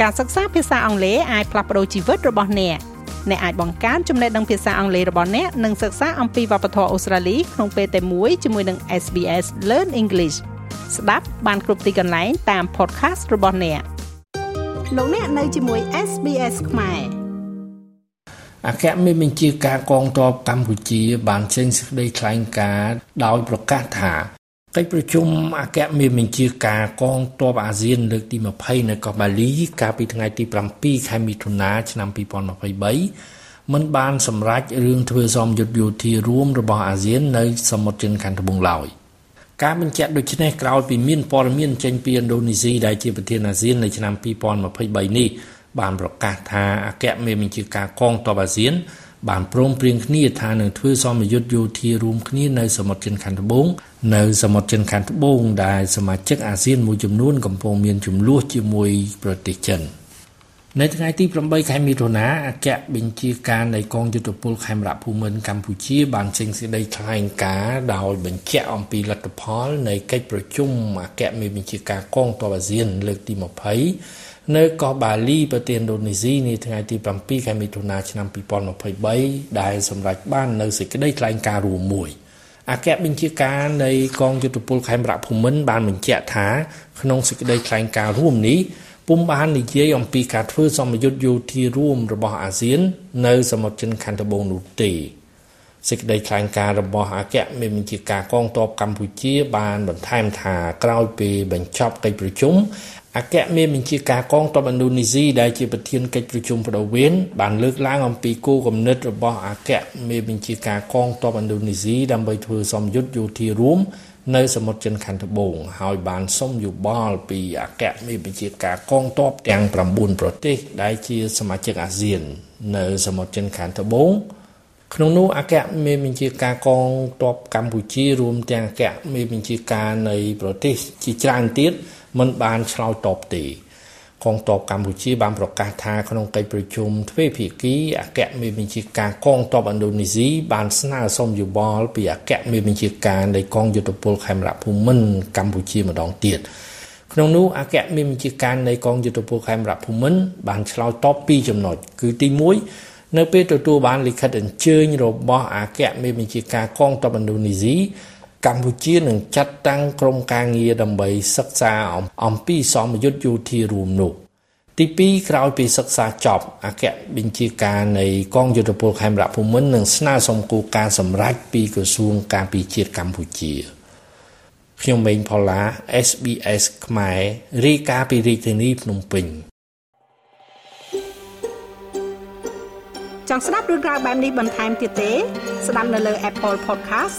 ការសិក្សាភាសាអង់គ្លេសអាចផ្លាស់ប្តូរជីវិតរបស់អ្នកអ្នកអាចបង្កើនចំណេះដឹងភាសាអង់គ្លេសរបស់អ្នកនិងសិក្សាអំពីវប្បធម៌អូស្ត្រាលីក្នុងពេលតែមួយជាមួយនឹង SBS Learn English ស្ដាប់បានគ្រប់ទីកន្លែងតាម podcast របស់អ្នកលោកអ្នកនៅជាមួយ SBS ខ្មែរអគ្គមេបញ្ជាការកងទ័ពកម្ពុជាបានចេញសេចក្តីថ្លែងការណ៍ដោយប្រកាសថា កិច្ចប្រជុំអគ្គមេបញ្ជាការកងទ័ពអាស៊ានលើកទី20នៅកោះបាលីកាលពីថ្ងៃទី7ខែមិថុនាឆ្នាំ2023មិនបានសម្រេចរឿងធ្វើសមយុទ្ធយោធារួមរបស់អាស៊ាននៅសមុទ្រចិនខាងត្បូងឡើយការបញ្ជាក់ដូចនេះក្រោយពីមានព័ត៌មានចេញពីឥណ្ឌូនេស៊ីដែលជាប្រធានអាស៊ាននៅឆ្នាំ2023នេះបានប្រកាសថាអគ្គមេបញ្ជាការកងទ័ពអាស៊ាន បានព្រមព្រៀងគ្នាថានឹងធ្វើសមយុទ្ធយោធារួមគ្នានៅសមុទ្រចិនខាងត្បូងនៅសមុទ្រចិនខាងត្បូងដែលសមាជិកអាស៊ានមួយចំនួនកំពុងមានចំនួនជាមួយប្រទេសចិន នៅថ្ងៃទី8ខែមិថុនាអគ្គបញ្ជាការនៃកងយុទ្ធពលខេមរៈភូមិន្ទកម្ពុជា បានចេញសេចក្តីថ្លែងការណ៍ដោយបញ្ជាក់អំពីលទ្ធផលនៃកិច្ចប្រជុំអគ្គមេបញ្ជាការកងទ័ពអាស៊ានលើកទី20នៅកោះបាលីប្រទេសឥណ្ឌូនេស៊ីនាថ្ងៃទី7ខែមិថុនាឆ្នាំ2023ដែលសម្រេចបាននៅសេចក្តីថ្លែងការណ៍រួមមួយអគ្គបញ្ជាការនៃកងយុទ្ធពលខេមរៈភូមិន្ទបានបញ្ជាក់ថាក្នុងសេចក្តីថ្លែងការណ៍រួមនេះ ពុំបាននិយាយអំពីការធ្វើសម្ពយុទ្ធយោធារួមរបស់អាស៊ាន នៅសមុទ្រចិនខាងត្បូងនោះទេសេចក្តីថ្លែងការណ៍របស់អគ្គមេបញ្ជាការកងទ័ពកម្ពុជា បានបន្ថែមថាក្រោយពីបញ្ចប់កិច្ចប្រជុំអគ្គមេបញ្ជាការកងទ័ពឥណ្ឌូនេស៊ីដែលជាប្រធានកិច្ចប្រជុំបដូវវេនបានលើកឡើងអំពីគោលគំនិតរបស់អគ្គមេបញ្ជាការកងទ័ពឥណ្ឌូនេស៊ីដើម្បីធ្វើសម្ពយុទ្ធយោធារួម នៅសមុទ្រចិនខាងត្បូងហើយបានសុំយោបល់ពីអគ្គមេបញ្ជាការកងទ័ពទាំង9ប្រទេស ដែលជាសមាជិកអាស៊ាន នៅសមុទ្រចិនខាងត្បូងក្នុងនោះអគ្គមេបញ្ជាការកងទ័ពកម្ពុជារួមទាំងអគ្គមេបញ្ជាការនៃប្រទេសជាច្រើនទៀតមិនបានឆ្លើយតបទេ កងទ័ពកម្ពុជាបានប្រកាសថាក្នុងកិច្ចប្រជុំទ្វេភាគីអគ្គមេបញ្ជាការកងទ័ពឥណ្ឌូនេស៊ីបានស្នើសុំយោបល់ពីអគ្គមេបញ្ជាការនៃកងយុទ្ធពលខេមរៈភូមិន្ទកម្ពុជាម្ដងទៀតក្នុងនោះអគ្គមេបញ្ជាការនៃកងយុទ្ធពលខេមរៈភូមិន្ទបានឆ្លើយតបពីរចំណុចគឺទី1នៅពេលទទួលបានលិខិតអញ្ជើញរបស់អគ្គមេបញ្ជាការកងទ័ពឥណ្ឌូនេស៊ី កម្ពុជានឹងចាត់តាំងក្រុមការងារដើម្បីសិក្សាអំពីសមយុទ្ធយោធារួមនោះទី2ក្រោយពីសិក្សាចប់អគ្គបញ្ជាការនៃកងយុទ្ធពលខេមរៈភូមិន្ទនឹងស្នើសុំគោលការណ៍សម្រេចពីក្រសួងការពារជាតិកម្ពុជាខ្ញុំម៉េងផល្លា SBS ខ្មែររាយការណ៍ពីរាជធានីភ្នំពេញចង់ស្ដាប់រឿងរ៉ាវបែបនេះបន្ថែមទៀតទេ ស្ដាប់នៅលើ Apple Podcast